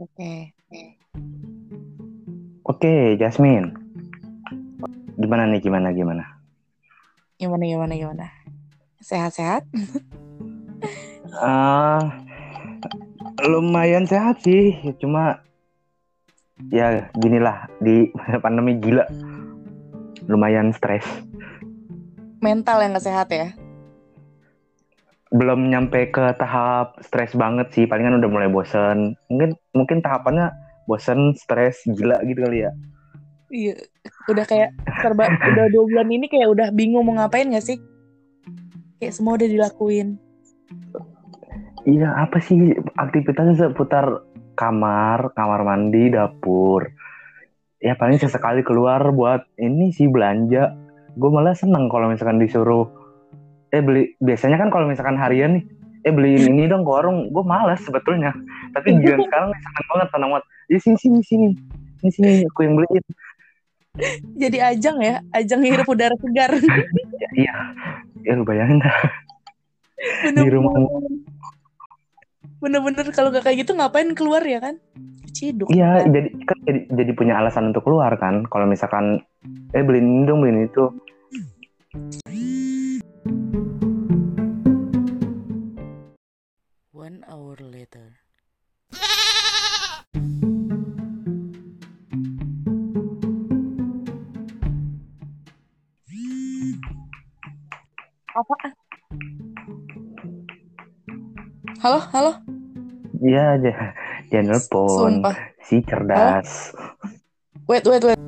Oke. Okay. Oke, Jasmine. Gimana nih? Gimana? Gimana? Gimana? Gimana? Gimana? Sehat-sehat? uh, lumayan sehat sih, cuma ya ginilah di pandemi gila. Lumayan stres. Mental yang gak sehat ya? Belum nyampe ke tahap stres banget sih, palingan udah mulai bosen. Mungkin mungkin tahapannya bosen, stres, gila gitu kali ya. Iya. Udah kayak serba udah dua bulan ini kayak udah bingung mau ngapain gak sih? Kayak semua udah dilakuin. Iya, apa sih aktivitasnya seputar kamar, kamar mandi, dapur. Ya paling sesekali keluar buat ini sih belanja. Gue malah seneng kalau misalkan disuruh eh beli biasanya kan kalau misalkan harian nih eh beliin ini dong ke warung gue malas sebetulnya tapi giliran sekarang nih seneng banget tenang banget ya sini sini sini sini sini aku yang beliin Jadi ajang ya, ajang hirup udara segar. ya, iya ya lu bayangin dah Di rumah. Bener-bener kalau gak kayak gitu ngapain keluar ya kan? Ciduk. iya jadi kan jadi, jadi punya alasan untuk keluar kan kalau misalkan eh beliin ini dong beliin itu One hour later. Apa? Halo, halo. Iya aja jangan nelpon Sumpah. si cerdas Wait, wait, wait.